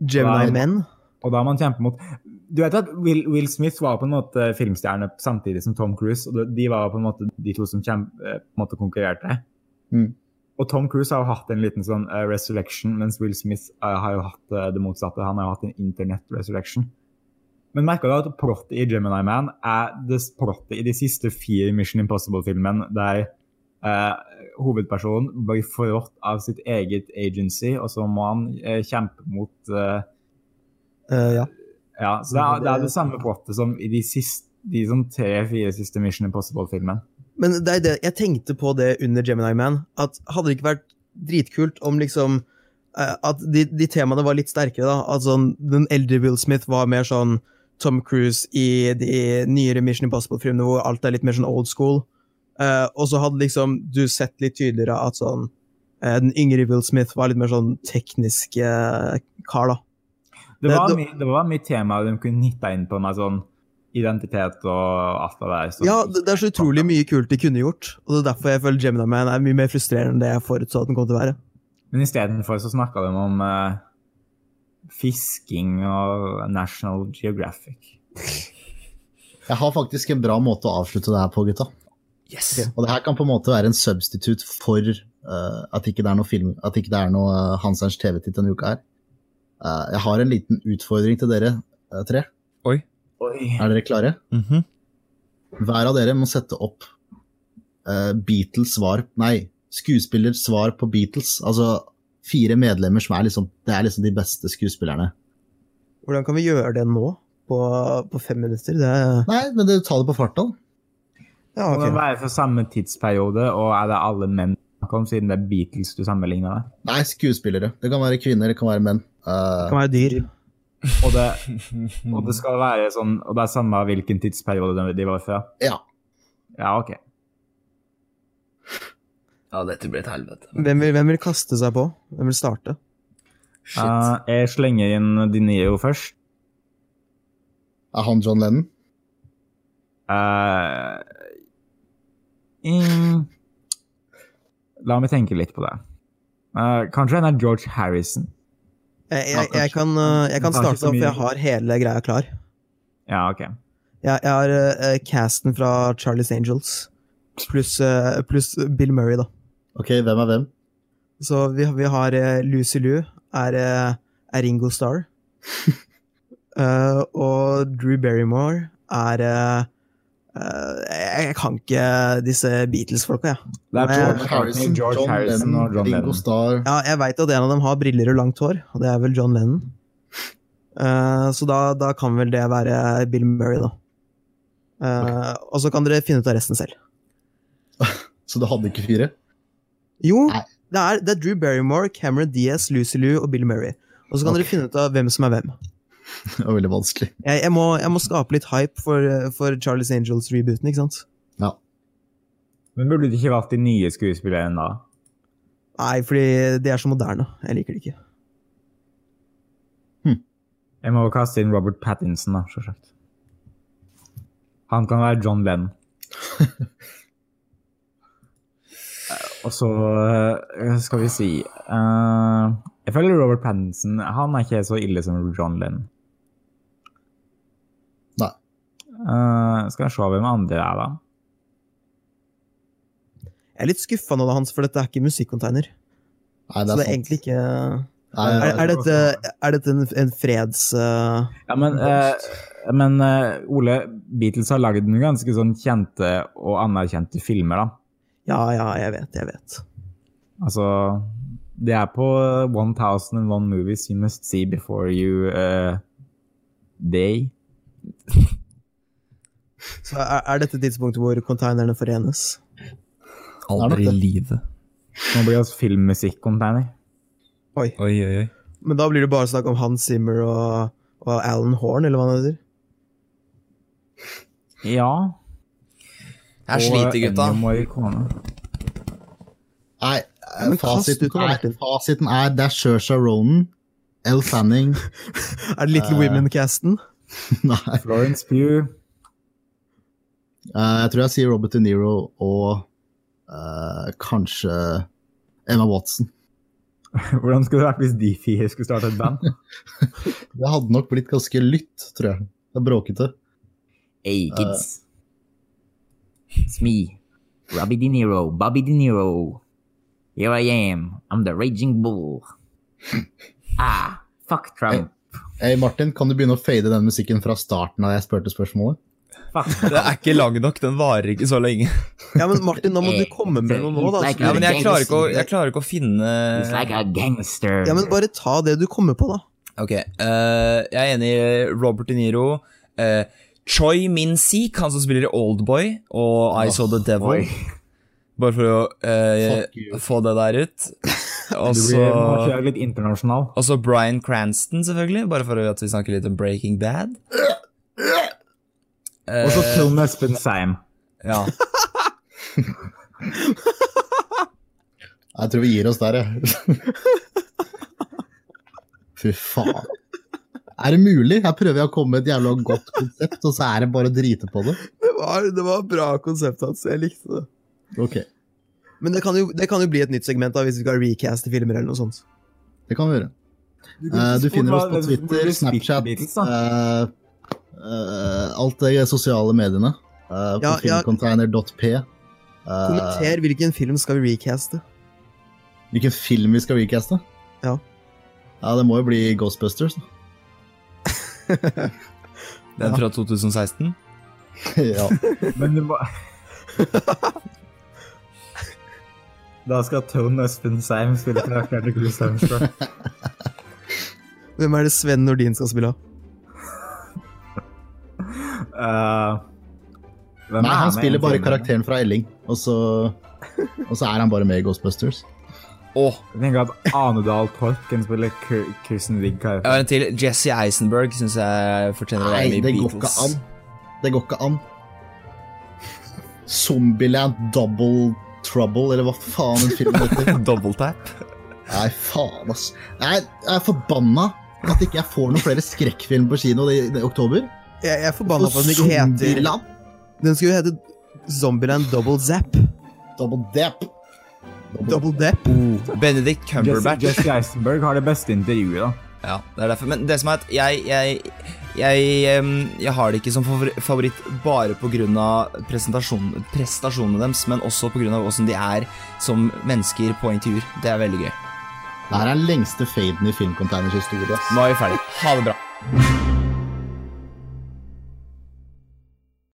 Gemini Men. Og da har man kjempet mot Du vet at Will, Will Smith var på en måte filmstjerne samtidig som Tom Cruise, og de- var på en måte de to som kjem, eh, på en måte konkurrerte. Mm. Og Tom Cruise har jo hatt en liten sånn uh, resurrection, mens Will Smith uh, har jo hatt uh, det motsatte. Han har jo hatt en internet resurrection. Men merker du at plottet i Gemini Man er det plottet i de siste fire Mission Impossible-filmene, der eh, hovedpersonen blir forrådt av sitt eget agency, og så må han eh, kjempe mot eh, uh, ja. ja, så det er, det er det samme plottet som i de, siste, de sånn tre-fire siste Mission Impossible-filmene. Men det er det, jeg tenkte på det under Gemini Man, at hadde det ikke vært dritkult om liksom eh, At de, de temaene var litt sterkere, da. At sånn, den eldre Will Smith var mer sånn Tom Cruise i de nyere Mission Impossible-filmene hvor alt er litt mer sånn old school. Uh, og så hadde liksom du sett litt tydeligere at sånn uh, den yngre Will Smith var litt mer sånn teknisk uh, kar, da. Det Det- var, det- mye, det var mye temaer de kunne hitta inn på, meg, sånn identitet og alt det der. Så, Ja, det, det er så utrolig mye kult de kunne gjort, og det er derfor jeg føler Gemini Man er mye mer frustrerende enn det jeg forutså at den kom til å være. Men istedenfor så snakka de om eh, fisking og National Geographic. Jeg har faktisk en bra måte å avslutte det her på, gutta. Yes! Og det her kan på en måte være en substitute for uh, at ikke det er noe film, at ikke det er noe uh, Hanserns TV-titt denne uka her. Uh, jeg har en liten utfordring til dere uh, tre. Oi. Er dere klare? Mhm. Hver av dere må sette opp eh, Beatles svar Nei, skuespillers svar på Beatles. Altså fire medlemmer som er liksom Det er liksom de beste skuespillerne. Hvordan kan vi gjøre det nå, på, på fem minutter? Det er Nei, men det, ta det på farta. Ja, okay. det må være for samme tidsperiode, og er det alle menn du om, siden det er Beatles du sammenligner det? Nei, skuespillere. Det kan være kvinner, det kan være menn. Uh... Det kan være dyr. Og det, og det skal være sånn Og det er samme hvilken tidsperiode de- de var fra? ja. Ja, OK. Ja, dette blir et helvete. Hvem vil, hvem vil kaste seg på? Hvem vil starte? Shit. Uh, jeg slenger inn Dineo først. Er han John Lennon? Uh, in... la meg tenke litt på det. Uh, kanskje han er George Harrison. Jeg, jeg, jeg, kan, jeg kan starte opp, for jeg har hele greia klar. Ja, OK. Jeg, jeg har uh, casten fra Charlies Angels. Pluss uh, pluss Bill Murray, da. Ok, hvem er hvem? Så vi, vi har eh, Lucy Lou er, eh, er Ringo Starr. uh, og Drew Barrymore er eh, eh, jeg, jeg kan ikke disse Beatles-folka, jeg. Det er George Harrison, George John Harrison Lennon, og John Ringo Lennon. Starr. Ja, jeg veit at en av dem har briller og langt hår, og det er vel John Lennon. Uh, så da, da kan vel det være Bill Murray, da. Eh, Og så kan dere finne ut av resten selv. Så du hadde ikke fire? Jo, det er, det er Drew Barrymore, Cameron Diaz, Lucy Liu og Bill Murray. Og så kan okay. dere finne ut av hvem som er hvem. Det var veldig vanskelig. Jeg, jeg, må, jeg må skape litt hype for, for Charlies Angels-rebooten, ikke sant? Ja. Men burde du ikke valgt de nye skuespillerne da? Nei, fordi de er så moderne. Jeg liker det ikke. Jeg må kaste inn Robert Pattinson, da, selvsagt. Han kan være John Lennon. Og så eh, skal vi si uh, Jeg føler Robert Pattinson han er ikke så ille som John Lennon. Nei. Uh, skal jeg se hvem andre er, da? Jeg er litt skuffa nå, da, Hans, for dette er ikke musikkcontainer. Nei, Så det er sant. egentlig ikke Nei, Er, er dette, er dette en, en freds... Uh, Ja, men, uh, men Ole, Beatles har lagd noen ganske sånn kjente og anerkjente filmer, da. Ja, ja, jeg vet, jeg vet. Altså, det er på 1001 movies you must see before you uh, day. Så er, er dette tidspunktet hvor containerne forenes? Aldri i livet. Nå blir det altså filmmusikk-container. Oi. Oi, oi, oi. Men da blir det bare snakk om Hans Zimmer og, og Alan Horn, eller hva han heter. Ja. Jeg sliter, gutta. Nei, fasiten, er, fasiten er det er Shersha Ronan, Elle Fanning Er det Little uh, Women-casten? Nei, Florence Pugh. Uh, jeg tror jeg sier Robert De Niro og uh, kanskje Emma Watson. Hvordan skulle det vært hvis de fire skulle starte et band? Det hadde nok blitt ganske lytt, tror jeg. Det er bråkete. Hey, kids. It's me, Robbie De Niro, Bobby De Niro. Here I am. I'm the raging bull. Ah, fuck Trump. Hey, Martin, kan du begynne å fade den musikken fra starten av jeg spurte spørsmålet? Fuck Det er ikke lang nok, den varer ikke så lenge. Ja, men Martin, nå må du komme med noe nå, da. Like Ja, men jeg klarer ikke å, jeg klarer ikke å finne It's like a gangster. Ja, men bare ta det du kommer på, da. Ok, uh, jeg er enig i Robert De Niro. eh, Choi Min-sik, han som spiller i Oldboy og I Saw The Devil. Boy. Bare for å eh, få det der ut. Og så Brian litt internasjonal. og så Bryan Cranston, selvfølgelig. Bare for at vi snakker litt om Breaking Bad. Og så Tom Espen Seim. Ja. Jeg tror vi gir oss der, jeg. Fy faen. Er det mulig? Her prøver jeg å komme med et jævla godt konsept, og så er det bare å drite på det. Det var, det var bra konsept hans. Jeg likte det. Ok, Men det kan, jo, det kan jo bli et nytt segment da, hvis vi skal recaste filmer eller noe sånt. det kan vi gjøre. Eh, du finner oss på Twitter, Snapchat, uh, uh, alt det sosiale mediene. Uh, på Ja, ja. filmcontainer.p. Eh, Kommenter hvilken film skal vi recaste. hvilken film vi skal recaste? Ja. Ja, det må jo bli Ghostbusters. da. Den fra 2016. ja. Men du må Da skal Tone Espen Seim spille karakteren til Chris Hemsworth. Hvem er det Sven Nordin skal spille av? Uh, hvem Nei, er han spiller bare karakteren fra Elling, og så, og så er han bare med i Ghostbusters. Åh, Jeg tenker at Anedal Torp kan spille Kir- Kirsten Wigg. jeg har en til. Jesse Eisenberg syns jeg fortjener å være Nei, med i det går ikke Beatles. an. Det går ikke an. Zombieland Double Trouble, eller hva faen den filmen heter. Double tap. Nei, faen, ass. Jeg er forbanna at ikke jeg får noen flere skrekkfilm på kino i, i oktober. Jeg, jeg er forbanna for at den ikke heter Zombieland Den skulle jo hete Zombieland Double Zap. Double Dap. Double, Depp. Oh, Benedict Cumberbatch. Jesse Eisenberg har det beste intervjuet, da. Ja, det er derfor. Men det som er at jeg, jeg, jeg, jeg har det ikke som favoritt bare pga. prestasjonene deres, men også pga. hvordan de er som mennesker på intervjuer. Det er veldig gøy. Det her er den lengste faden i Filmcontainers historie. Nå er vi ferdig. Ha det bra.